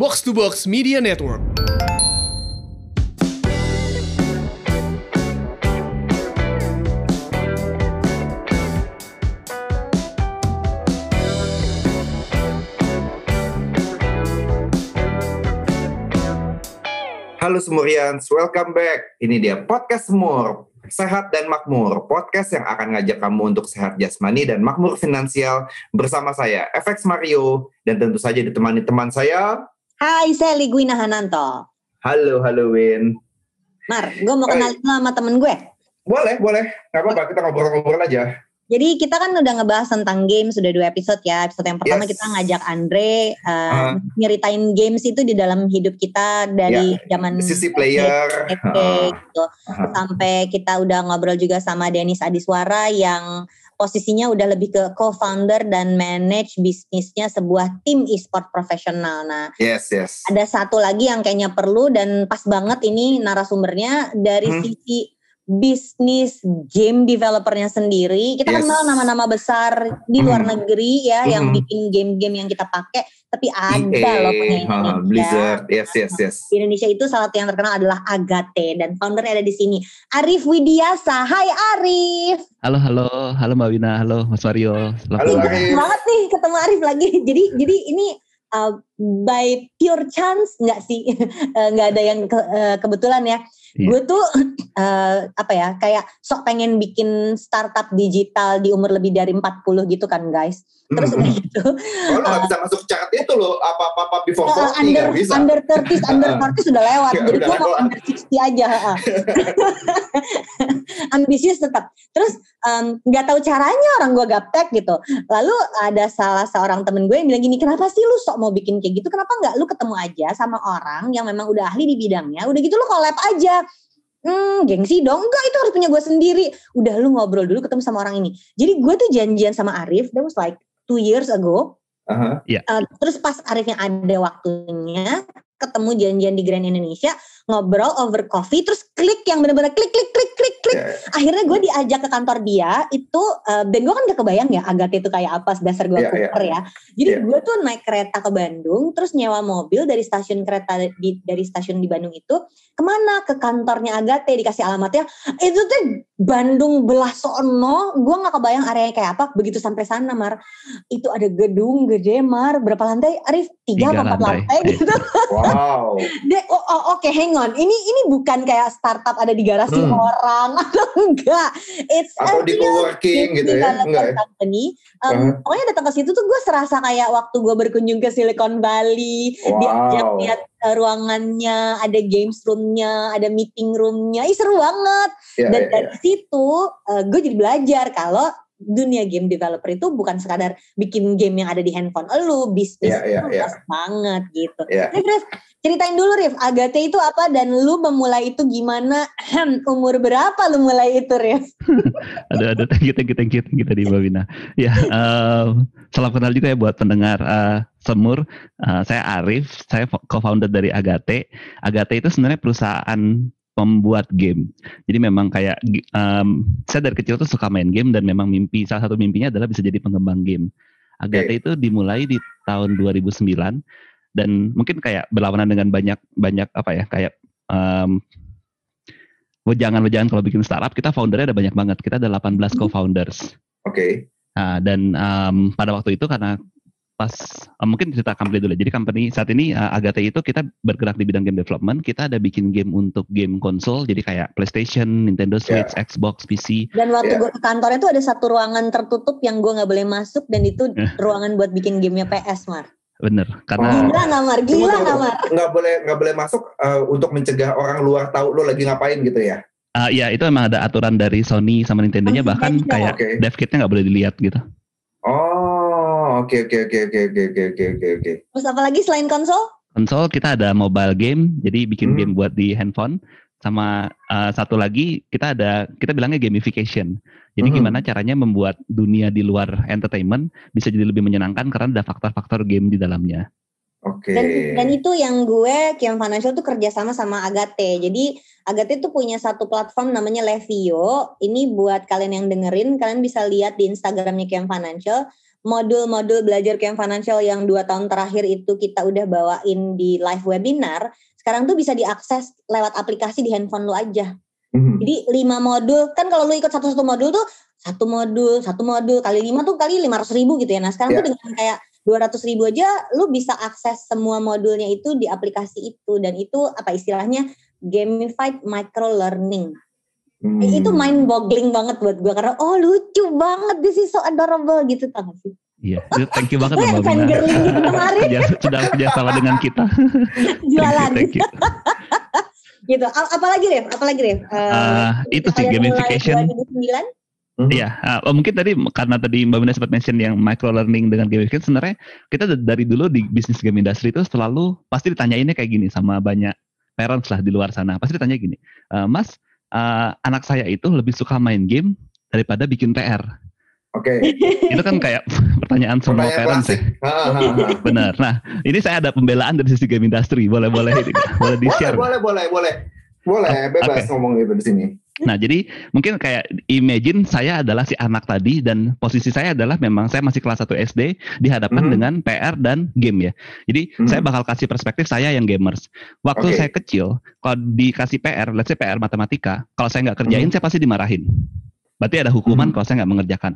Box to Box Media Network. Halo Semurians, welcome back. Ini dia Podcast Semur, Sehat dan Makmur, podcast yang akan ngajak kamu untuk sehat jasmani dan makmur finansial bersama saya, FX Mario, dan tentu saja ditemani teman saya. Hai, saya Ligwina Hananto. Halo, halo Win. Mar, gue mau kenal sama temen gue. Boleh, boleh. Gak apa-apa, kita ngobrol-ngobrol aja. Jadi kita kan udah ngebahas tentang game sudah dua episode ya. Episode yang pertama Yes. kita ngajak Andre uh, Uh. nyeritain games itu di dalam hidup kita dari zaman Sisi player. SMP Uh, gitu. uh, Sampai kita udah ngobrol juga sama Denis Adiswara yang posisinya udah lebih ke co-founder dan manage bisnisnya sebuah tim e-sport profesional. Nah, yes, yes. ada satu lagi yang kayaknya perlu dan pas banget ini narasumbernya dari Hmm. sisi bisnis game developernya sendiri. Kita Yes. kenal nama-nama besar di luar Hmm. negeri ya yang Hmm. bikin game-game yang kita pakai, tapi ada EA, loh punya uh, Indonesia. Blizzard, yes, yes, yes. Di Indonesia itu salah satu yang terkenal adalah Agate dan foundernya ada di sini. Arif Widiasa. Hai Arif. Halo, halo, halo Mbak Wina, halo Mas Mario. Selamat Halo. Arif. banget nih ketemu Arif lagi. Jadi jadi ini uh, by pure chance nggak sih Eh, nggak ada yang ke- eh, kebetulan ya. Iya. Gue tuh eh, apa ya kayak sok pengen bikin startup digital di umur lebih dari 40 gitu kan guys. Terus Hmm. udah gitu Oh, lo gak bisa masuk chart itu loh, apa-apa before eh, 40 under gak bisa. under 30 under 40 sudah lewat. Ya, Jadi gue mau under 60 aja. Ambisius tetap. Terus nggak tahu caranya orang gue gaptek gitu. Lalu ada salah seorang temen gue yang bilang gini, kenapa sih lu sok mau bikin kayak gitu? Kenapa nggak lu ketemu aja sama orang yang memang udah ahli di bidangnya? Udah gitu lu collab aja. Hmm, gengsi dong. Enggak, itu harus punya gue sendiri. Udah lu ngobrol dulu ketemu sama orang ini. Jadi gue tuh janjian sama Arif, that was like two years ago. Aha. Uh, terus pas Arifnya ada waktunya ketemu janjian di Grand Indonesia ngobrol over coffee terus klik yang bener-bener klik klik klik klik klik Ya, akhirnya gue diajak ke kantor dia itu uh, dan gue kan gak kebayang ya Agathe itu kayak apa dasar gue Iya, iya. kuper ya jadi Iya. gue tuh naik kereta ke Bandung terus nyewa mobil dari stasiun kereta di, dari stasiun di Bandung itu ke mana ke kantornya Agathe dikasih alamatnya itu tuh Bandung belah sono gue nggak kebayang areanya kayak apa begitu sampai sana Mar itu ada gedung gede Mar berapa lantai Arif tiga, Tiga apa empat lantai. lantai gitu Wow. Oh, oh, oke, hang on. Ini ini bukan kayak startup ada di garasi Hmm. orang atau enggak. It's Atau a di co-working gitu ya? Enggak ya? company. Um, Uh-huh. Pokoknya datang ke situ tuh gue serasa kayak waktu gue berkunjung ke Silicon Valley, diajak Wow. lihat uh, ruangannya, ada games roomnya, ada meeting roomnya, Ih, seru banget. Ya, Dan ya. dari situ uh, gue jadi belajar kalau dunia game developer itu bukan sekadar bikin game yang ada di handphone lu, bisnis Iya, iya, itu iya. luas banget gitu. Iya. Rif, Rif, ceritain dulu Rif, Agate itu apa dan lu memulai itu gimana? Umur berapa lu mulai itu Rif? Aduh, aduh, thank you, thank you, thank you, thank you tadi Mbak Wina. Ya, em, salam kenal juga ya buat pendengar eh, Semur. Eh, saya Arif, saya fo- co-founder dari Agate. Agate itu sebenarnya perusahaan pembuat game. Jadi memang kayak em, saya dari kecil tuh suka main game dan memang mimpi salah satu mimpinya adalah bisa jadi pengembang game. Agate itu dimulai di tahun 2009 dan mungkin kayak berlawanan dengan banyak banyak apa ya kayak em, wejangan-wejangan kalau bikin startup kita foundernya ada banyak banget kita ada 18 co-founders Oke. Nah, dan em, pada waktu itu karena pas eh, mungkin cerita company dulu jadi company saat ini eh, Agate itu kita bergerak di bidang game development kita ada bikin game untuk game konsol jadi kayak PlayStation Nintendo Switch Xbox PC Dan waktu Iya. gue ke kantornya tuh ada satu ruangan tertutup yang gue nggak boleh masuk dan itu ruangan buat bikin gamenya PS Mar. bener Oh. karena Gila nggak Mar? Gila Tunggu, nggak tunggu. Mar? Nggak boleh nggak boleh masuk eh, untuk mencegah orang luar tahu lo lagi ngapain gitu ya. eh, ya itu emang ada aturan dari Sony sama Nintendo-nya Oh, bahkan kayak Oke. dev kitnya nggak boleh dilihat gitu Oh, oke oke oke oke oke oke oke oke oke. Terus apa lagi selain konsol? konsol kita ada mobile game jadi bikin Hmm. game buat di handphone sama uh, satu lagi kita ada kita bilangnya gamification jadi Hmm. gimana caranya membuat dunia di luar entertainment bisa jadi lebih menyenangkan karena ada faktor-faktor game di dalamnya Oke. Dan, dan itu yang gue Kiam Financial tuh kerjasama sama Agate. Jadi Agate tuh punya satu platform namanya Levio. Ini buat kalian yang dengerin, kalian bisa lihat di Instagramnya Kiam Financial. Modul-modul belajar game financial yang dua tahun terakhir itu kita udah bawain di live webinar, sekarang tuh bisa diakses lewat aplikasi di handphone lu aja. Mhm. Jadi lima modul kan kalau lu ikut satu-satu modul tuh satu modul satu modul kali lima tuh kali lima ratus ribu gitu ya. Nah sekarang Ya. tuh dengan kayak dua ratus ribu aja lu bisa akses semua modulnya itu di aplikasi itu dan itu apa istilahnya gamified micro learning. Hmm. Itu mind boggling banget buat gua karena oh lucu banget this is so adorable gitu tau gak sih? Iya, itu thank you banget Gue Mbak Bina. fangirling gitu kemarin Kerja, sudah kerjasama dengan kita. jualan Thank you. gitu. A- Apalagi Rev? Apalagi Rev? Eh, Ah, itu sih gamification. 2009? Mhm. Iya, ah, oh, mungkin tadi karena tadi Mbak Bina sempat mention yang micro learning dengan gamification, sebenarnya kita dari dulu di bisnis game industry itu selalu pasti ditanyainnya kayak gini sama banyak parents lah di luar sana. Pasti ditanya gini, "Eh, Mas, eh, anak saya itu lebih suka main game daripada bikin PR. Oke. Itu kan kayak pertanyaan semua Pertanyaan parents ya. klasik. Ha, ha, ha. Benar. Nah, ini saya ada pembelaan dari sisi game industry. Boleh boleh ini, boleh di boleh, share. boleh, boleh, boleh. Boleh, bebas Oke. ngomong gitu di sini. Nah, jadi mungkin kayak imagine saya adalah si anak tadi dan posisi saya adalah memang saya masih kelas 1 SD dihadapkan Mhm. dengan PR dan game ya. Jadi Mhm. saya bakal kasih perspektif saya yang gamers. Waktu Oke. saya kecil, kalau dikasih PR, let's say PR matematika, kalau saya nggak kerjain Mhm. saya pasti dimarahin. Berarti ada hukuman Mhm. kalau saya nggak mengerjakan.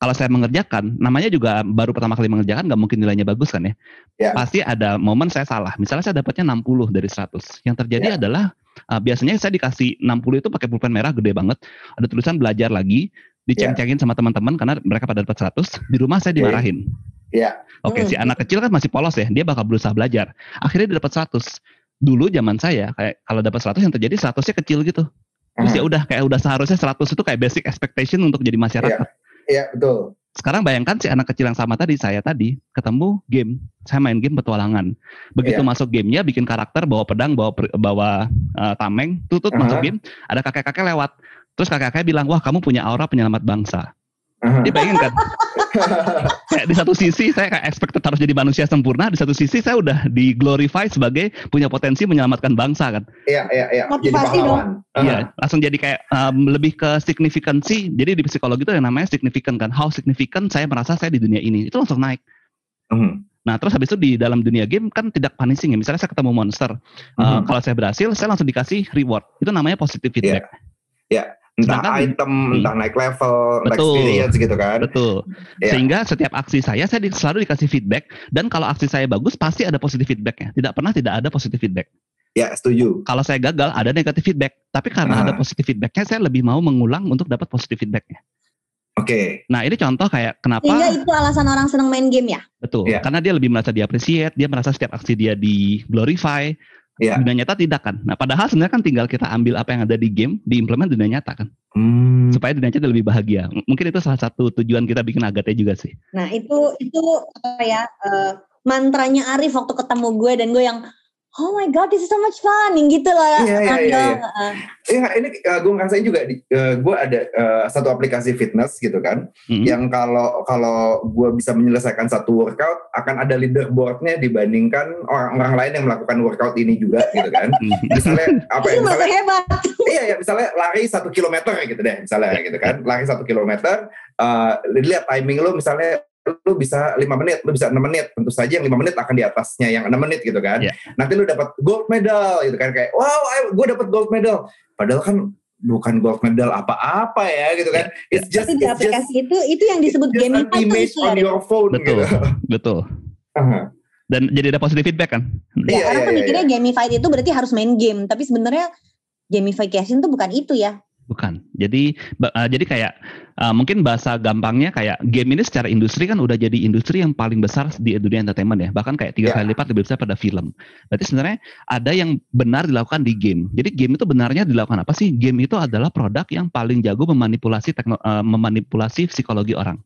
Kalau saya mengerjakan, namanya juga baru pertama kali mengerjakan, nggak mungkin nilainya bagus kan ya. Ya. Pasti ada momen saya salah. Misalnya saya dapatnya 60 dari 100. Yang terjadi Ya. adalah uh, biasanya saya dikasih 60 itu pakai pulpen merah gede banget. Ada tulisan belajar lagi, diceng-cengin sama teman-teman karena mereka pada dapat 100. Di rumah saya Oke. dimarahin. Ya. Oke, si Hmm. anak kecil kan masih polos ya, dia bakal berusaha belajar. Akhirnya dia dapat 100. Dulu zaman saya kayak kalau dapat 100 yang terjadi 100-nya kecil gitu. Terus ya udah kayak udah seharusnya 100 itu kayak basic expectation untuk jadi masyarakat. Iya, betul. Sekarang bayangkan si anak kecil yang sama tadi saya tadi ketemu game, saya main game petualangan. Begitu Iya. masuk gamenya bikin karakter bawa pedang, bawa bawa uh, tameng, tutut Aha. masuk game, ada kakek-kakek lewat. Terus kakek-kakek bilang, "Wah, kamu punya aura penyelamat bangsa." Aha. Dia bayangin kan? kayak di satu sisi saya kayak expected harus jadi manusia sempurna, di satu sisi saya udah di glorify sebagai punya potensi menyelamatkan bangsa kan. Iya, iya, iya. Jadi Motivasi. Aha. Iya, langsung jadi kayak um, lebih ke signifikansi. Jadi di psikologi itu yang namanya signifikan kan. How significant saya merasa saya di dunia ini. Itu langsung naik. Mhm. Nah, terus habis itu di dalam dunia game kan tidak punishing ya. Misalnya saya ketemu monster. Uh, Mhm. kalau saya berhasil, saya langsung dikasih reward. Itu namanya positive feedback. Entah Sedangkan- item, entah naik level, entah Betul. experience gitu kan. Betul. Iya. Sehingga setiap aksi saya saya di- selalu dikasih feedback dan kalau aksi saya bagus pasti ada positive feedbacknya. Tidak pernah tidak ada positive feedback. Ya, setuju. Kalau saya gagal ada negative feedback. Tapi karena Ah. ada positive feedbacknya saya lebih mau mengulang untuk dapat positive feedbacknya. Oke. Nah ini contoh kayak kenapa Sehingga itu alasan orang senang main game ya? betul Iya. karena dia lebih merasa di appreciate, dia merasa setiap aksi dia di glorify. Iya. Dunia nyata tidak kan. Nah padahal sebenarnya kan tinggal kita ambil apa yang ada di game, diimplement di dunia nyata kan, Hmm. supaya dunia nyata lebih bahagia. M- Mungkin itu salah satu tujuan kita bikin Agate juga sih. Nah itu itu apa ya eh, mantranya Arif waktu ketemu gue dan gue yang oh my god this is so much fun yang gitu lah. Iya, iya, iya, iya. Heeh. Iya, ini gue ngerasain juga. di gue ada eh, satu aplikasi fitness gitu kan, Hmm. yang kalau kalau gue bisa menyelesaikan satu workout akan ada leaderboardnya dibandingkan orang-orang lain yang melakukan workout ini juga gitu kan. Hmm. Misalnya apa ya? Misalnya, hebat. iya ya, misalnya lari satu kilometer gitu deh, misalnya gitu kan, lari satu kilometer, eh, lihat timing lu misalnya lu bisa lima menit, lu bisa enam menit, tentu saja yang lima menit akan di atasnya yang enam menit gitu kan. Iya. Nanti lu dapat gold medal gitu kan kayak wow, gue dapat gold medal, padahal kan bukan gold medal apa-apa ya gitu kan. It's just Tapi di it's just, aplikasi itu itu yang disebut just an image itu on your phone Betul, gitu. betul. Aha. Dan jadi ada positive feedback kan. Ya, Iya, orang iya, tuh iya, mikirnya gamified itu berarti harus main game, tapi sebenarnya gamification tuh bukan itu ya. Bukan. Jadi uh, jadi kayak uh, mungkin bahasa gampangnya kayak game ini secara industri kan udah jadi industri yang paling besar di dunia entertainment ya. Bahkan kayak tiga Ya. kali lipat lebih besar pada film. Berarti sebenarnya ada yang benar dilakukan di game. Jadi game itu benarnya dilakukan apa sih? Game itu adalah produk yang paling jago memanipulasi tekno, uh, memanipulasi psikologi orang.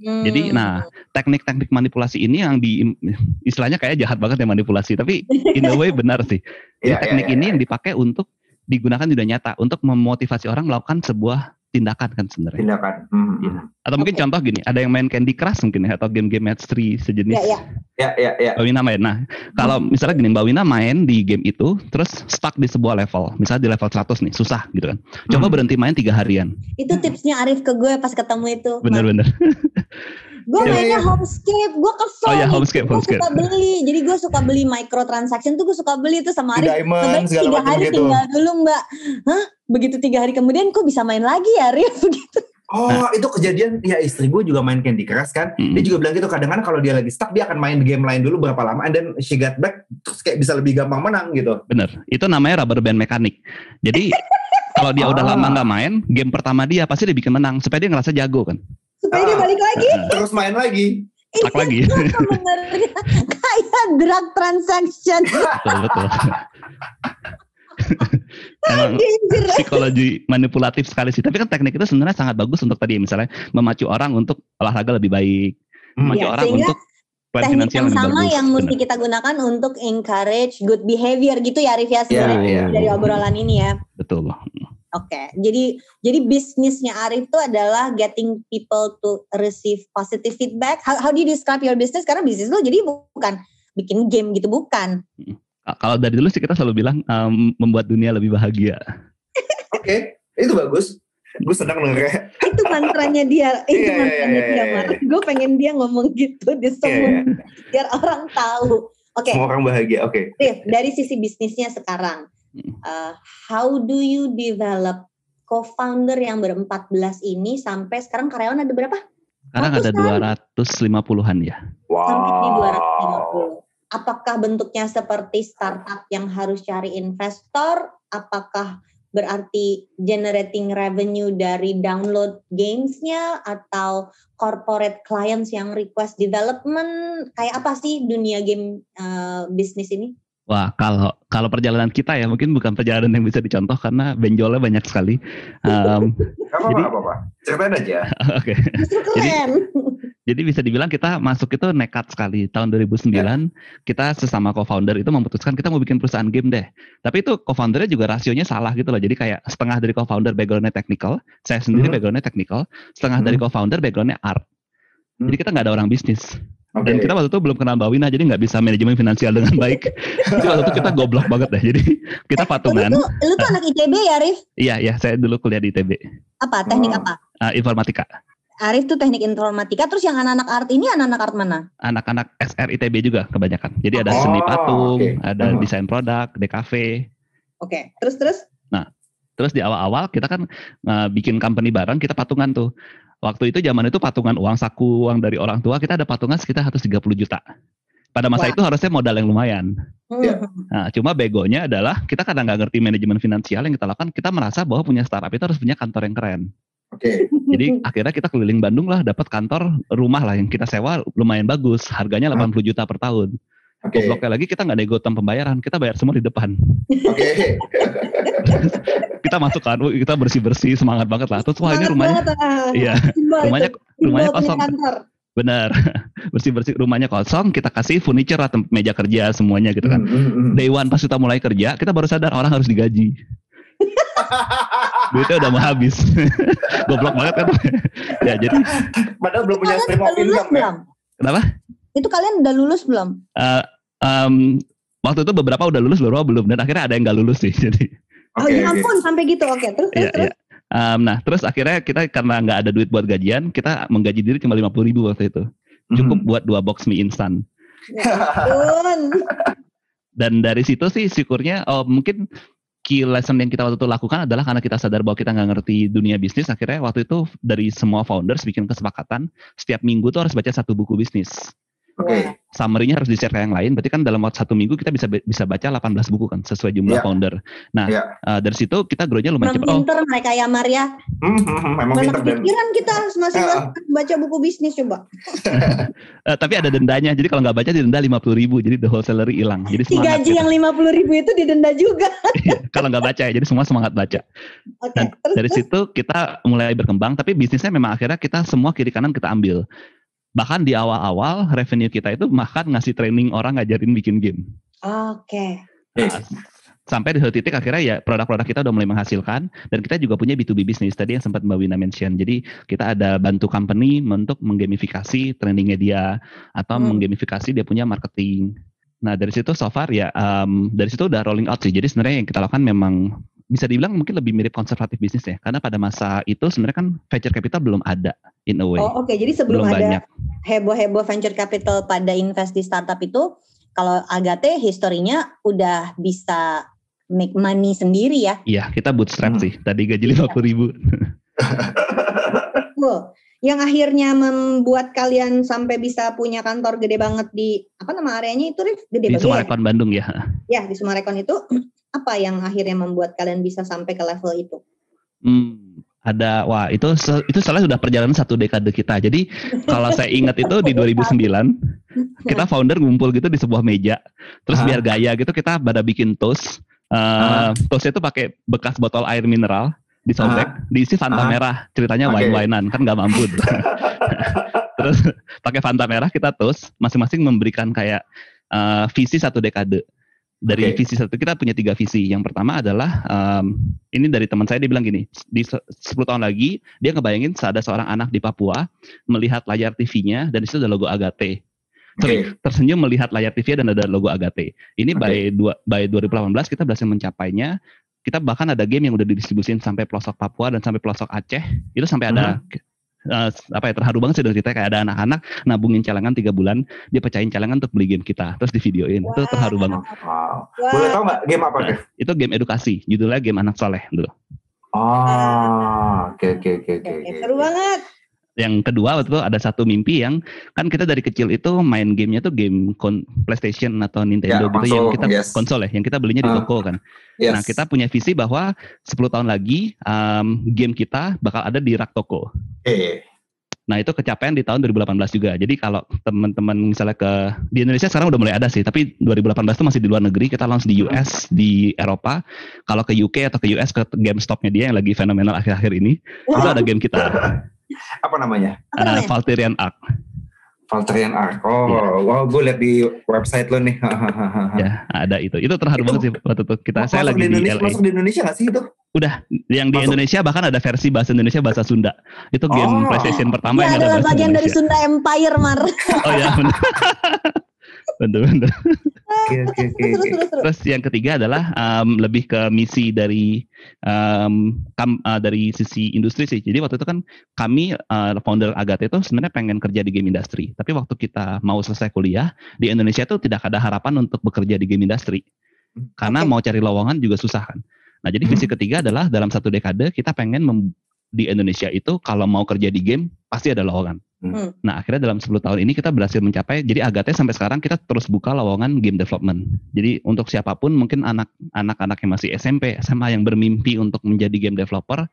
Hmm. Jadi, nah, Teknik-teknik manipulasi ini yang di istilahnya kayak jahat banget ya manipulasi, tapi in a way benar sih. Jadi Iya, iya, teknik iya, ini iya. yang dipakai untuk digunakan di dunia nyata untuk memotivasi orang melakukan sebuah tindakan kan sebenarnya. tindakan. Hmm. Iya. Atau mungkin Oke. contoh gini, ada yang main Candy Crush mungkin ya atau game-game match 3 sejenis. Ya, ya. Ya, ya, ya. Mbak Wina main. Nah, kalau misalnya gini Mbak Wina main di game itu terus stuck di sebuah level, misalnya di level 100 nih, susah gitu kan. Coba Hmm. berhenti main tiga harian. Itu tipsnya Arif ke gue pas ketemu itu. Bener-bener. Gue Iya, mainnya iya. homescape, gue kesel. Oh iya, nih. homescape, Gue homescape. suka beli, jadi gue suka beli microtransaction tuh gue suka beli tuh sama Arif. diamond tiga hari gitu. tinggal dulu mbak. Hah? Begitu tiga hari kemudian kok bisa main lagi ya Arif? Gitu. Oh, itu kejadian ya istri gue juga main Candy Crush kan. Mm. Dia juga bilang gitu kadang-kadang kalau dia lagi stuck dia akan main game lain dulu berapa lama and then she got back terus kayak bisa lebih gampang menang gitu. Bener, itu namanya rubber band mekanik. Jadi kalau dia udah Ah. lama nggak main, game pertama dia pasti dia bikin menang supaya dia ngerasa jago kan. Supaya dia Ah. balik lagi. Terus main lagi. Tak lagi. Sebenarnya kayak drug transaction. betul betul. Emang psikologi manipulatif sekali sih. Tapi kan teknik itu sebenarnya sangat bagus untuk tadi misalnya memacu orang untuk olahraga lebih baik, Hmm. memacu Ya, orang untuk Teknik yang lebih sama bagus. yang mesti Bener. kita gunakan untuk encourage good behavior gitu ya Arif ya sebenarnya Iya, dari obrolan ini ya. Betul. Oke, jadi jadi bisnisnya Arif itu adalah getting people to receive positive feedback. How, how do you describe your business? Karena bisnis lo jadi bukan bikin game gitu, bukan. Ka- Kalau dari dulu sih kita selalu bilang em, membuat dunia lebih bahagia. Oke, itu bagus. Gue senang dengernya. Itu mantranya dia, itu Iya, iya, mantranya iya, dia, iya, Mar. iya. Gue pengen dia ngomong gitu di Iya, semua iya. biar orang tahu. Oke, Semua orang bahagia. Oke. Rif, dari sisi bisnisnya sekarang. Uh, how do you develop co-founder yang berempat belas ini sampai sekarang karyawan ada berapa? Sekarang ada Ratusan. 250-an ya. Sampai di Wow. 250. Apakah bentuknya seperti startup yang harus cari investor? Apakah berarti generating revenue dari download gamesnya atau corporate clients yang request development? Kayak apa sih dunia game uh, bisnis ini? Wah, kalau kalau perjalanan kita ya mungkin bukan perjalanan yang bisa dicontoh karena benjolnya banyak sekali. Em, Gak apa-apa, Jadi- apa-apa. Ceritain aja. Oke. Justru keren. Jadi bisa dibilang kita masuk itu nekat sekali. Tahun 2009 kita sesama co-founder itu memutuskan kita mau bikin perusahaan game deh. Tapi itu co-foundernya juga rasionya salah gitu loh. Jadi kayak setengah dari co-founder backgroundnya technical, saya sendiri Mhm. backgroundnya technical, setengah dari Mhm. co-founder backgroundnya art. Hmm. Jadi kita nggak ada orang bisnis. Oke. Dan kita waktu itu belum kenal Mbak Wina, jadi nggak bisa manajemen finansial dengan baik. jadi waktu itu kita goblok banget deh. Jadi kita patungan. Lu tuh, lu tuh anak ITB ya, Arif? Iya, iya. Saya dulu kuliah di ITB, Apa? Teknik Oh. apa? Ah, informatika. Arif tuh teknik informatika. Terus yang anak-anak art ini anak-anak art mana? Anak-anak SR ITB juga kebanyakan. Jadi ada Oh, seni patung, oke. ada Mhm. desain produk, DKV. Oke. Terus terus? Terus di awal-awal kita kan uh, bikin company bareng, kita patungan tuh. Waktu itu zaman itu patungan uang saku, uang dari orang tua, kita ada patungan sekitar 130 juta. Pada masa Wah. itu harusnya modal yang lumayan. Iya. Hmm. Nah, cuma begonya adalah kita kadang nggak ngerti manajemen finansial yang kita lakukan, kita merasa bahwa punya startup itu harus punya kantor yang keren. Oke. Jadi akhirnya kita keliling Bandung lah, dapat kantor rumah lah yang kita sewa lumayan bagus, harganya 80 juta per tahun. Oke. Gobloknya lagi kita nggak nego tem pembayaran, kita bayar semua di depan. Oke. kita masuk kan, "Wih, kita bersih-bersih semangat banget lah. Terus wah ini rumahnya, banget, ah. iya rumahnya itu, rumahnya kosong. benar bersih-bersih rumahnya kosong, kita kasih furniture atau meja kerja semuanya gitu kan. Hmm. Day one pas kita mulai kerja, kita baru sadar orang harus digaji. Duitnya udah mau habis. Goblok banget kan. ya jadi Padahal belum punya stream of income ya. Kenapa? Itu kalian udah lulus belum? eh, em, waktu itu beberapa udah lulus, beberapa belum. Dan akhirnya ada yang nggak lulus sih. Jadi oh Oke, ya ampun sampai gitu. Oke, terus terus Iya, terus. iya. Em, nah, terus akhirnya kita karena nggak ada duit buat gajian, kita menggaji diri cuma 50 ribu waktu itu. Cukup Hmm. buat dua box mie instan. Ya ampun. Dan dari situ sih syukurnya, oh mungkin key lesson yang kita waktu itu lakukan adalah karena kita sadar bahwa kita nggak ngerti dunia bisnis, akhirnya waktu itu dari semua founders bikin kesepakatan, setiap minggu tuh harus baca satu buku bisnis. Oke. Summary-nya harus di-share ke yang lain, berarti kan dalam waktu satu minggu kita bisa bisa baca 18 buku kan, sesuai jumlah Iya. founder. Nah, Iya. eh, dari situ kita grow-nya lumayan cepat. Oh, pinter mereka ya Maria. Hmm, hmm, hmm, memang Mana pinter dan kepikiran kita masih Ya. baca buku bisnis coba. eh, tapi ada dendanya, jadi kalau nggak baca didenda 50 ribu, jadi the whole salary hilang. Jadi Si semangat gaji gitu. yang 50 ribu itu didenda juga. kalau nggak baca ya, jadi semua semangat baca. Oke, Dan terus dari terus. situ kita mulai berkembang, tapi bisnisnya memang akhirnya kita semua kiri kanan kita ambil. Bahkan di awal-awal revenue kita itu bahkan ngasih training orang ngajarin bikin game. Oke. Nah, sampai di satu titik akhirnya ya produk-produk kita udah mulai menghasilkan dan kita juga punya B2B bisnis tadi yang sempat Mbak Wina mention. Jadi kita ada bantu company untuk menggamifikasi trainingnya dia atau Hmm. menggamifikasi dia punya marketing. Nah dari situ so far ya em, dari situ udah rolling out sih. Jadi sebenarnya yang kita lakukan memang bisa dibilang mungkin lebih mirip konservatif bisnis ya karena pada masa itu sebenarnya kan venture capital belum ada in a way Oh oke, jadi sebelum belum ada banyak heboh-heboh venture capital pada invest di startup itu, kalau Agate historinya udah bisa make money sendiri ya. iya kita bootstrap Hmm. sih tadi gaji lima puluh ribu Cool. Yang akhirnya membuat kalian sampai bisa punya kantor gede banget di apa nama areanya itu Rif? Gede di banget ya? Sumarekon Bandung ya Ya di Sumarekon itu apa yang akhirnya membuat kalian bisa sampai ke level itu? Hmm, ada wah itu itu salah sudah perjalanan satu dekade kita. Jadi kalau saya ingat itu di 2009 kita founder ngumpul gitu di sebuah meja. Terus Ah. biar gaya gitu kita pada bikin toast. Uh, toastnya itu pakai bekas botol air mineral disobek, diisi Fanta Ah. merah. Ceritanya Oke. wine-winean kan nggak mampu. Terus pakai Fanta merah kita toast, masing-masing memberikan kayak uh, visi satu dekade. Dari Oke. visi satu kita punya tiga visi. Yang pertama adalah um, ini dari teman saya dia bilang gini, di se- 10 tahun lagi dia ngebayangin ada seorang anak di Papua melihat layar TV-nya dan di situ ada logo Agate. Sorry, Oke. tersenyum melihat layar TV dan ada logo Agate. Ini Oke. by dua, by 2018 kita berhasil mencapainya. Kita bahkan ada game yang udah didistribusin sampai pelosok Papua dan sampai pelosok Aceh. Itu sampai ada eh, apa ya terharu banget sih dengan cerita kayak ada anak-anak nabungin celengan tiga bulan, dia pecahin celengan untuk beli game kita, terus di videoin. Itu terharu banget. Wow. Boleh tahu nggak game apa Kev? Itu game edukasi, judulnya game anak soleh dulu. Oh, oke oke oke oke. Oke, seru banget. Yang kedua waktu itu ada satu mimpi yang kan kita dari kecil itu main gamenya tuh game kon- PlayStation atau Nintendo Ya, gitu yang kita yes. konsol ya yang kita belinya di Ah. toko kan. Yes. Nah kita punya visi bahwa 10 tahun lagi um, game kita bakal ada di rak toko. Oke. Nah itu kecapean di tahun 2018 juga. Jadi kalau teman-teman misalnya ke di Indonesia sekarang udah mulai ada sih, tapi 2018 itu masih di luar negeri. Kita launch di US, di Eropa. Kalau ke UK atau ke US ke GameStop-nya dia yang lagi fenomenal akhir-akhir ini, itu ada game kita. Apa namanya? Apa Ada namanya? Valkyrian Ark. Valterian Ark. Oh, Iya. wow, gue lihat di website lo nih. Ya, ada itu. Itu terharu Itu- banget sih waktu itu. Kita Masuk saya lagi di di, Indonesia, LA. masuk di Indonesia nggak sih itu? Udah, yang di Masuk. Indonesia bahkan ada versi bahasa Indonesia bahasa Sunda. Itu game Oh. PlayStation pertama Ya yang ada adalah bahasa bagian dari. Sunda Empire, Mar. Oh ya, benar. betul, betul. Oke oke oke. Terus, oke. terus, terus. Terus yang ketiga adalah um, lebih ke misi dari um, kam- uh, dari sisi industri sih. Jadi waktu itu kan kami uh, founder Agate itu sebenarnya pengen kerja di game industry. Tapi waktu kita mau selesai kuliah di Indonesia tuh tidak ada harapan untuk bekerja di game industry. Karena Oke. mau cari lowongan juga susah kan. Nah jadi visi ketiga adalah dalam satu dekade kita pengen mem- di Indonesia itu kalau mau kerja di game pasti ada lowongan. Hmm. Nah akhirnya dalam 10 tahun ini kita berhasil mencapai jadi Agate sampai sekarang kita terus buka lowongan game development. Jadi untuk siapa pun mungkin anak anak-anak yang masih SMP, SMA yang bermimpi untuk menjadi game developer,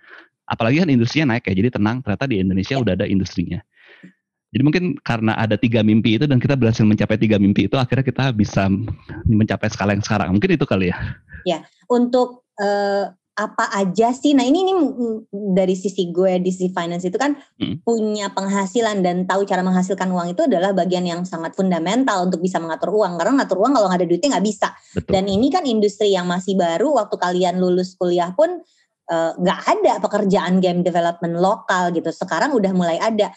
apalagi kan industrinya naik ya. Jadi tenang ternyata di Indonesia udah ada industrinya. Jadi mungkin karena ada tiga mimpi itu dan kita berhasil mencapai tiga mimpi itu akhirnya kita bisa mencapai skala yang sekarang. Mungkin itu kali ya. Untuk eh, apa aja sih? Nah ini ini dari sisi gue di sisi finance itu kan Hmm. punya penghasilan dan tahu cara menghasilkan uang itu adalah bagian yang sangat fundamental untuk bisa mengatur uang. Karena ngatur uang kalau nggak ada duitnya nggak bisa. Betul. Dan ini kan industri yang masih baru. Waktu kalian lulus kuliah pun eh, nggak ada pekerjaan game development lokal gitu. Sekarang udah mulai ada.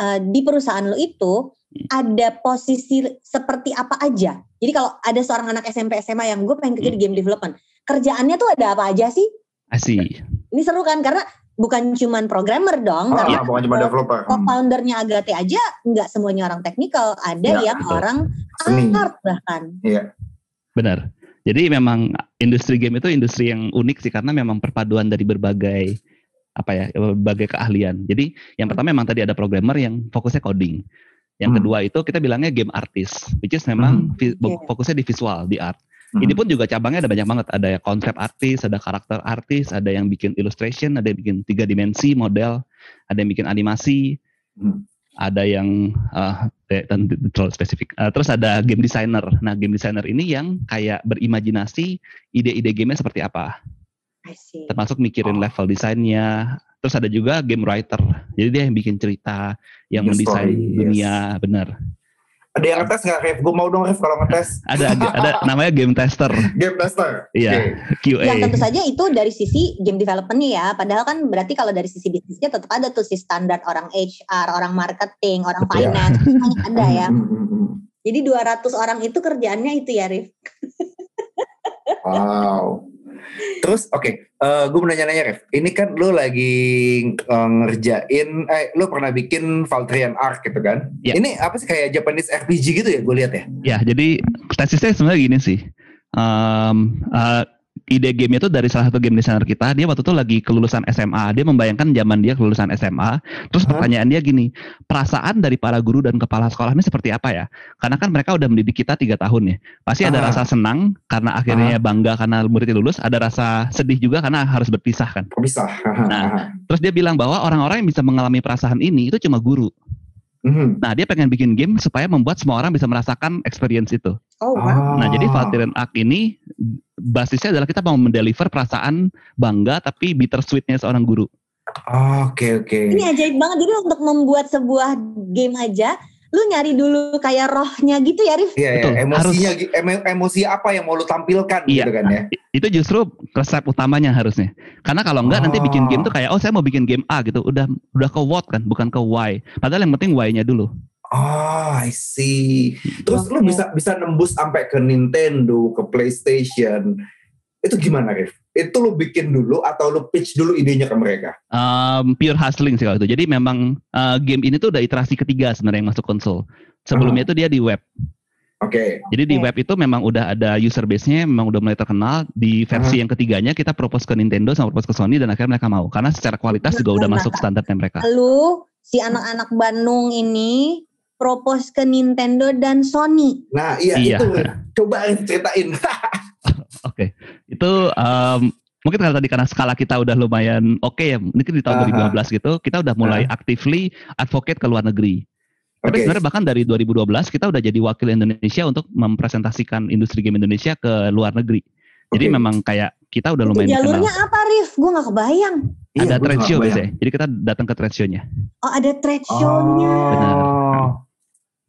Eh, di perusahaan lo itu ada posisi seperti apa aja. Jadi kalau ada seorang anak SMP SMA yang gue pengen kerja di game development, kerjaannya tuh ada apa aja sih? Asih. Ini seru kan karena bukan cuman programmer dong, Oh, karena bukan cuma eh, developer. Hmm. co-foundernya Agate aja nggak semuanya orang teknikal, ada Ya, yang betul. orang Seni. art bahkan. Iya. Benar. Jadi memang industri game itu industri yang unik sih karena memang perpaduan dari berbagai apa ya berbagai keahlian. Jadi yang pertama memang tadi ada programmer yang fokusnya coding. Yang Hmm. kedua itu kita bilangnya game artist, which is memang vi- Oke. fokusnya di visual, di art. Hmm. Ini pun juga cabangnya ada banyak banget. Ada ya konsep artis, ada karakter artis, ada yang bikin illustration, ada yang bikin tiga dimensi model, ada yang bikin animasi, Hmm. ada yang uh, eh, terlalu spesifik. Uh, terus ada game designer. Nah, game designer ini yang kayak berimajinasi ide-ide gamenya seperti apa, I see. termasuk mikirin Oh. level desainnya. Terus ada juga game writer. Jadi dia yang bikin cerita, yang Bikin mendesain story, yes. dunia, benar. Ada yang ngetes nggak, Rev? Gue mau dong, Rev, kalau ngetes. Ada ada namanya game tester, Game tester. Iya. Oke. QA. Yang tentu saja itu dari sisi game development-nya ya. Padahal kan berarti kalau dari sisi bisnisnya tetap ada tuh si standar orang HR, orang marketing, orang Betul. finance, semuanya ada ya. Hmm, hmm, hmm. Jadi 200 orang itu kerjaannya itu ya, Rif. Wow. Terus oke, eh, gue mau nanya-nanya Ref. Ini kan lo lagi eh, ngerjain, eh lo pernah bikin Valtrian Arc gitu kan? Ya. Ini apa sih kayak Japanese RPG gitu ya? Gue lihat ya. Ya, jadi tesisnya sebenarnya gini sih. Um, uh, ide game itu dari salah satu game designer kita. Dia waktu itu lagi kelulusan SMA. Dia membayangkan zaman dia kelulusan SMA. Terus Hah? pertanyaan dia gini, perasaan dari para guru dan kepala sekolah ini seperti apa ya? Karena kan mereka udah mendidik kita tiga tahun ya. Pasti ada Ah. rasa senang karena akhirnya bangga karena muridnya lulus. Ada rasa sedih juga karena harus berpisah kan. Bisa? Nah. Terus dia bilang bahwa orang-orang yang bisa mengalami perasaan ini itu cuma guru. Mhm. Nah, dia pengen bikin game supaya membuat semua orang bisa merasakan experience itu. Oh, wow. Nah, jadi Valkyrian Arc ini basisnya adalah kita mau mendeliver perasaan bangga tapi bittersweetnya seorang guru. Oke oke. Ini ajaib banget. Jadi untuk membuat sebuah game aja, lu nyari dulu kayak rohnya gitu ya, Rif? Iya, iya. Betul, emosinya, emo- emosi apa yang mau lu tampilkan Iya. gitu kan ya? Itu justru resep utamanya harusnya. Karena kalau enggak nanti bikin game tuh kayak oh saya mau bikin game A gitu, udah udah ke what kan, bukan ke why. Padahal yang penting why-nya dulu. Oh, I see. Terus lu Oke. bisa bisa nembus sampai ke Nintendo, ke PlayStation. Itu gimana, Rif? Itu lu bikin dulu atau lu pitch dulu idenya ke mereka? Um, pure hustling sih kalau itu. Jadi memang uh, game ini tuh udah iterasi ketiga sebenarnya yang masuk konsol. Sebelumnya itu dia di web. Oke. Jadi di web itu memang udah ada user base-nya, memang udah mulai terkenal. Di versi yang ketiganya kita propose ke Nintendo sama propose ke Sony dan akhirnya mereka mau. Karena secara kualitas juga udah Nah, masuk standarnya mereka. Lu si anak-anak Bandung ini propose ke Nintendo dan Sony. Nah, iya, Iya. itu. Coba ceritain. Oke, itu um, mungkin kalau tadi karena skala kita udah lumayan oke ya, mungkin di tahun Aha. 2015 gitu, kita udah mulai actively advocate ke luar negeri. Tapi Oke. sebenarnya bahkan dari 2012 kita udah jadi wakil Indonesia untuk mempresentasikan industri game Indonesia ke luar negeri. Jadi memang kayak kita udah Itu lumayan dikenal. jalurnya apa, Rif? Gue gak kebayang. Iya, Ada gua trade show biasanya. Jadi kita datang ke trade show-nya. Oh, ada trade show-nya. Benar. Oh. I-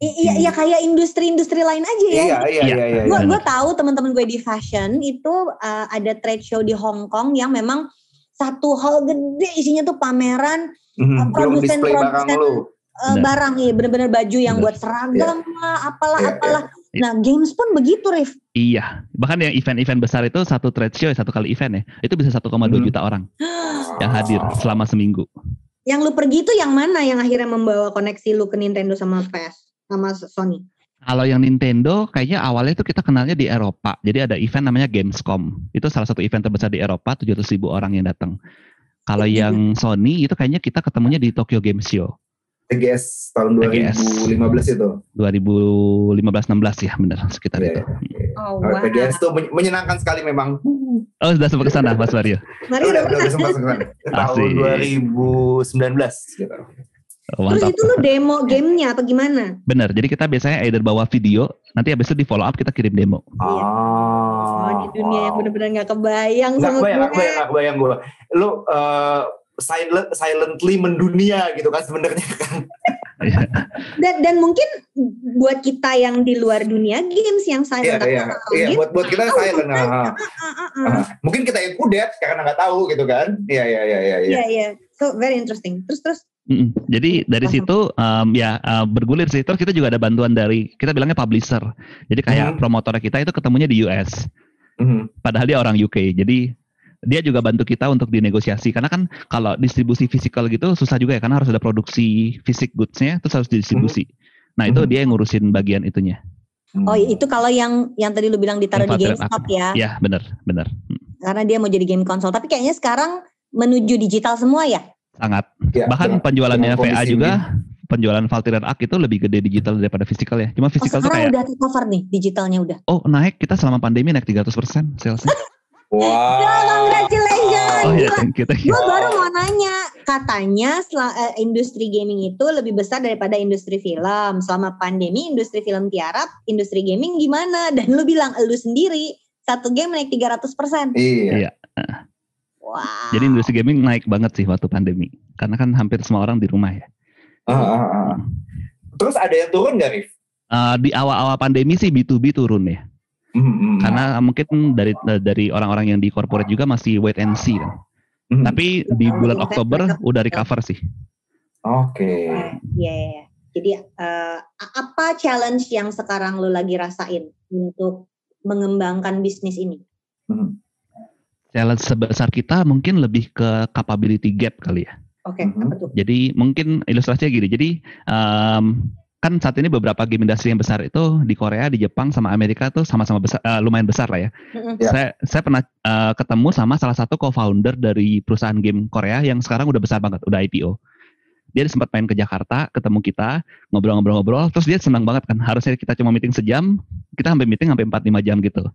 Iya, iya kayak industri-industri lain aja ya. Iya, iya, Iya. iya, iya. gue iya. gue tahu teman-teman gue di fashion itu uh, ada trade show di Hong Kong yang memang satu hall gede isinya tuh pameran Mhm, Belum produsen- display barang produsen- uh, barang ya bener-bener baju yang Benar. buat seragam lah apalah Iya, apalah iya. nah games pun begitu Rif Iya, bahkan yang event-event besar itu satu trade show satu kali event ya, itu bisa 1,2 Hmm. juta orang yang hadir selama seminggu. yang lu pergi tuh yang mana yang akhirnya membawa koneksi lu ke Nintendo sama PS sama Sony Kalau yang Nintendo, kayaknya awalnya itu kita kenalnya di Eropa. Jadi ada event namanya Gamescom. Itu salah satu event terbesar di Eropa, 700 ribu orang yang datang. Kalau Iya. yang Sony itu kayaknya kita ketemunya di Tokyo Game Show TGS tahun TGS. 2015 itu. 2015-16 ya, benar sekitar Iya, itu. iya. oh Oh, TGS tuh men- menyenangkan sekali memang. Oh sudah sempat ke sana, Mas Mario. Mari udah, udah udah, sempat sempat. Tahun Asik. 2019 gitu. Oh, terus itu lu demo gamenya apa gimana Benar. Jadi kita biasanya either bawa video, nanti habis itu di follow up kita kirim demo. Iya. oh di dunia yang bener-bener nggak kebayang Nggak sama kebayang, nggak gue kebayang, nggak kebayang gue. Lu eh, silent, silently mendunia gitu kan sebenarnya kan. dan dan mungkin buat kita yang di luar dunia games yang saya Iya, iya, iya. games, Buat buat kita silent. kan? Ah, ah, ah. Ah, Mungkin kita yang kudet karena nggak tahu gitu kan. Iya, iya, iya, iya. iya. Iya iya. So very interesting. Terus terus Mm-mm. Jadi dari situ um, ya uh, bergulir sih. Terus kita juga ada bantuan dari kita bilangnya publisher. Jadi kayak Hmm. promotor kita itu ketemunya di US. Mhm. Padahal dia orang UK. Jadi dia juga bantu kita untuk dinegosiasi. Karena kan kalau distribusi fisikal gitu susah juga ya. Karena harus ada produksi fisik goodsnya terus harus didistribusi. Nah itu Hmm. dia yang ngurusin bagian itunya. oh itu kalau yang yang tadi lu bilang ditaruh di GameStop ya. Ya benar benar Mm, Karena dia mau jadi game konsol. Tapi kayaknya sekarang menuju digital semua ya. Sangat. Iya, Bahkan iya. penjualannya Dengan VA juga penjualan Valkyrian Arc itu lebih gede digital daripada fisikal ya. Cuma Oh, fisikal tuh sekarang kayak udah take over nih digitalnya udah. oh naik kita selama pandemi naik 300% salesnya. Wow. Ya, congratulations. Oh iya, Gila. thank you, thank you. Gue baru mau nanya, katanya sel- eh, industri gaming itu lebih besar daripada industri film. Selama pandemi, industri film tiarap, industri gaming gimana? Dan lu bilang lu sendiri satu game naik 300%. Iya. Iya. Wow. Jadi industri gaming naik banget sih waktu pandemi. Karena kan hampir semua orang di rumah ya. Ah, ah, ah. Terus ada yang turun nggak, Rif? Eh, di awal-awal pandemi sih B2B turun ya. Mhm, mhm. Karena mungkin dari dari orang-orang yang di corporate juga masih wait and see kan. Mhm. Tapi di bulan Oktober udah recover sih. Oke. Iya, iya, iya. Jadi eh, apa challenge yang sekarang lu lagi rasain untuk mengembangkan bisnis ini? Mhm. Challenge sebesar kita mungkin lebih ke capability gap kali ya. Oke, Mhm. apa tuh? Jadi mungkin ilustrasinya gini. Jadi em, kan saat ini beberapa game industri yang besar itu di Korea, di Jepang, sama Amerika tuh sama-sama besar, eh, lumayan besar lah ya. Mm-mm. Ya. Saya saya pernah eh, ketemu sama salah satu co-founder dari perusahaan game Korea yang sekarang udah besar banget, udah IPO. Dia sempat main ke Jakarta, ketemu kita, ngobrol-ngobrol-ngobrol, terus dia senang banget kan. Harusnya kita cuma meeting sejam, kita sampai meeting sampai 4-5 jam gitu.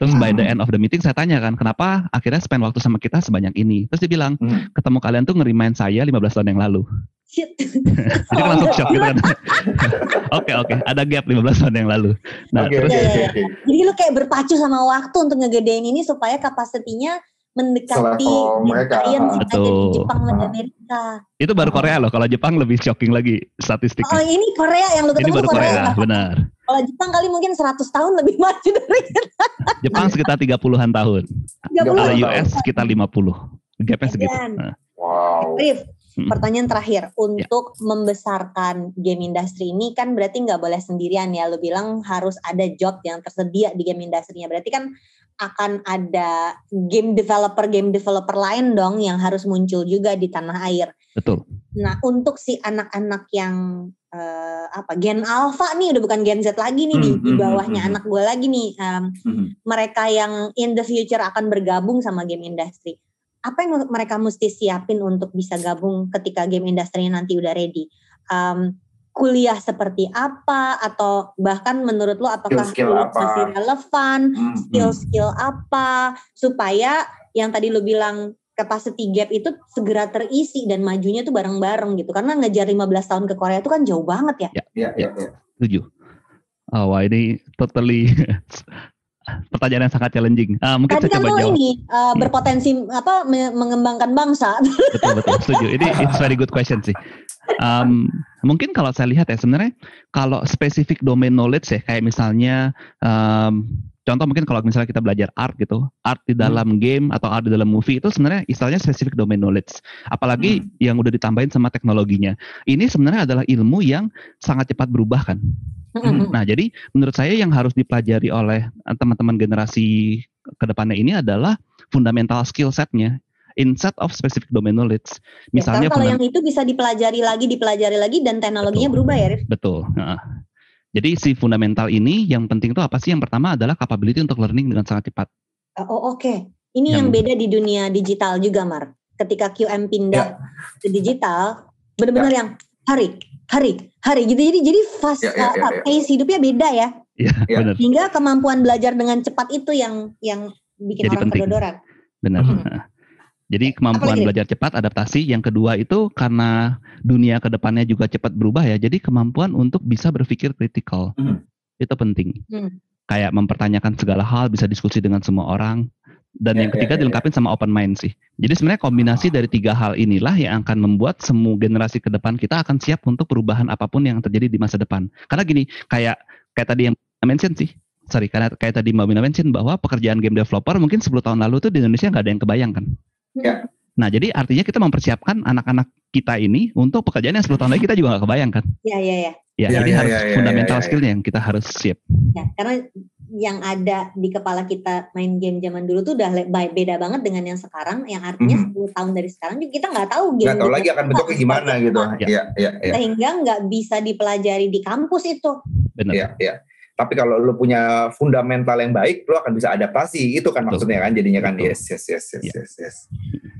Terus by the Hmm. end of the meeting saya tanya kan, kenapa akhirnya spend waktu sama kita sebanyak ini? Terus dia bilang, Hmm. ketemu kalian tuh ngerimain saya 15 tahun yang lalu. Shit. Jadi kan langsung shock gitu kan. Oke oke, ada gap 15 tahun yang lalu. Nah Oke, terus oke, oke, oke. Jadi lu kayak berpacu sama waktu untuk ngegedein ini supaya kapasitinya mendekati mereka. ada di. Jepang dan Amerika. itu baru Korea loh. Kalau Jepang lebih shocking lagi Oh statistiknya. ini Korea yang lu Ini ketemu baru tuh Korea. Korea, nggak? benar. Kalau Jepang kali mungkin 100 tahun lebih maju dari kita. Jepang sekitar 30-an tahun. 30 Kalau tahun. US sekitar 50. Gapnya segitu. Nah, Wow. Rif, pertanyaan terakhir Ya. untuk membesarkan game industri ini kan berarti nggak boleh sendirian ya. Lu bilang harus ada job yang tersedia di game industrinya. Berarti kan akan ada game developer game developer lain dong yang harus muncul juga di tanah air. betul. Nah untuk si anak-anak yang eh, apa Gen Alpha nih udah bukan Gen Z lagi nih di, Hmm, di hmm, bawahnya hmm. anak gue lagi nih. Em, Hmm. mereka yang in the future akan bergabung sama game industry. Apa yang mereka mesti siapin untuk bisa gabung ketika game industry nanti udah ready? Um, kuliah seperti apa atau bahkan menurut lo apakah Skill-skill kuliah apa? masih relevan? Hmm, hmm. Skill-skill apa supaya yang tadi lo bilang capacity gap itu segera terisi dan majunya tuh bareng-bareng gitu. Karena ngejar 15 tahun ke Korea itu kan jauh banget ya. Iya, iya, iya. Setuju. Oh, wah ini totally pertanyaan yang sangat challenging. Ah, mungkin Tadi saya kan coba jawab. ini uh, berpotensi apa me- mengembangkan bangsa. betul betul setuju ini it's very good question sih Um, mungkin kalau saya lihat ya sebenarnya kalau spesifik domain knowledge ya kayak misalnya um, contoh mungkin kalau misalnya kita belajar art gitu art di dalam game atau art di dalam movie itu sebenarnya istilahnya spesifik domain knowledge apalagi yang udah ditambahin sama teknologinya ini sebenarnya adalah ilmu yang sangat cepat berubah kan Hmm. Nah, jadi menurut saya yang harus dipelajari oleh eh, teman-teman generasi ke depannya ini adalah fundamental skill setnya instead of specific domain knowledge. Ya, Misalnya karena kalau yang itu bisa dipelajari lagi, dipelajari lagi dan teknologinya Betul. berubah ya, Rif. betul. Heeh. Jadi si fundamental ini yang penting itu apa sih? Yang pertama adalah capability untuk learning dengan sangat cepat. Oh oke, ini yang Yang- beda di dunia digital juga, Mar. Ketika QM pindah Ya. ke digital, benar-benar yang hari, hari, hari gitu. Jadi jadi fast Ya, ya, ya, uh, ya. pace hidupnya beda ya. Iya, Ya. benar. Hingga kemampuan belajar dengan cepat itu yang yang bikin Jadi orang penting. kedodoran. Benar. Mhm. Heeh. Jadi kemampuan Apalagi? belajar cepat, adaptasi. Yang kedua itu karena dunia ke depannya juga cepat berubah ya. Jadi kemampuan untuk bisa berpikir kritikal Mhm. itu penting. Hmm. Kayak mempertanyakan segala hal, bisa diskusi dengan semua orang. Dan Ya, yang ya, ketiga ya, ya. dilengkapi sama open mind sih. Jadi sebenarnya kombinasi dari tiga hal inilah yang akan membuat semua generasi ke depan kita akan siap untuk perubahan apa pun yang terjadi di masa depan. Karena gini, kayak kayak tadi yang mention sih. Sorry, karena kayak tadi Mbak Wina mention bahwa pekerjaan game developer mungkin 10 tahun lalu tuh di Indonesia nggak ada yang kebayangkan. Ya. Nah, jadi artinya kita mempersiapkan anak-anak kita ini untuk pekerjaan yang 10 tahun lagi kita juga nggak kebayangkan. Ya ya ya. Ya, Ya, jadi ya, harus ya, ya, fundamental ya, ya. skillnya yang kita harus siap. Ya, karena yang ada di kepala kita main game zaman dulu tuh udah beda banget dengan yang sekarang. Yang artinya Mhm. 10 tahun dari sekarang juga kita nggak tahu game. Nggak tahu lagi akan bentuknya gimana gitu. Ya. Iya, iya, iya. Sehingga nggak bisa dipelajari di kampus itu. Benar. Iya, iya. Tapi kalau lu punya fundamental yang baik, lu akan bisa adaptasi. Itu kan Betul. maksudnya kan jadinya kan Betul. yes, yes, yes, yes, Iya. yes, yes.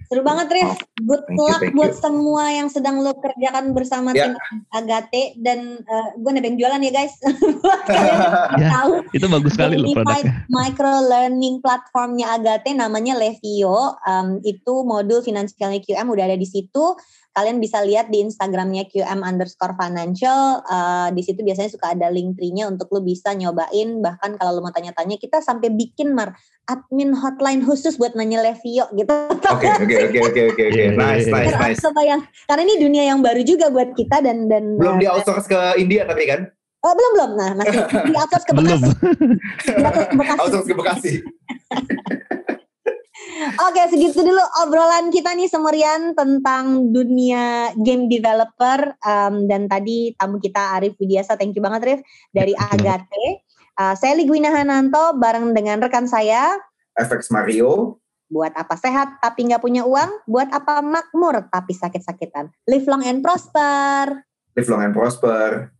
Seru banget, Rif. Oh, Good thank you, luck thank buat you. semua yang sedang lo kerjakan bersama Ya. tim Agate dan gue nebeng jualan ya guys. Yang Ya, tahu Itu bagus sekali loh Unified produknya. Micro Learning platformnya Agate namanya Levio. Um, itu modul finansialnya QM udah ada di situ. Kalian bisa lihat di Instagramnya QM underscore financial. Uh, di situ biasanya suka ada link tree-nya untuk lo bisa nyobain. Bahkan kalau lo mau tanya-tanya, kita sampai bikin mar admin hotline khusus buat nanya Levio gitu. Oke, oke, oke, oke, oke, oke. Iya, Nice, iya, nice, iya. nice. Kebayang. Karena ini dunia yang baru juga buat kita dan dan Belum di outsource ke India tapi kan? Oh belum belum. Nah masih di outsource ke Belum. Bekasi. Di outsource ke Bekasi. Outsource ke Bekasi. Oke, segitu dulu obrolan kita nih Semerian tentang dunia game developer Um, dan tadi tamu kita Arif Widiasa, thank you banget Arif dari. Agate. Uh, saya Ligwina Hananto bareng dengan rekan saya. FX Mario. Buat apa sehat tapi nggak punya uang? Buat apa makmur tapi sakit-sakitan? Live long and prosper. Live long and prosper.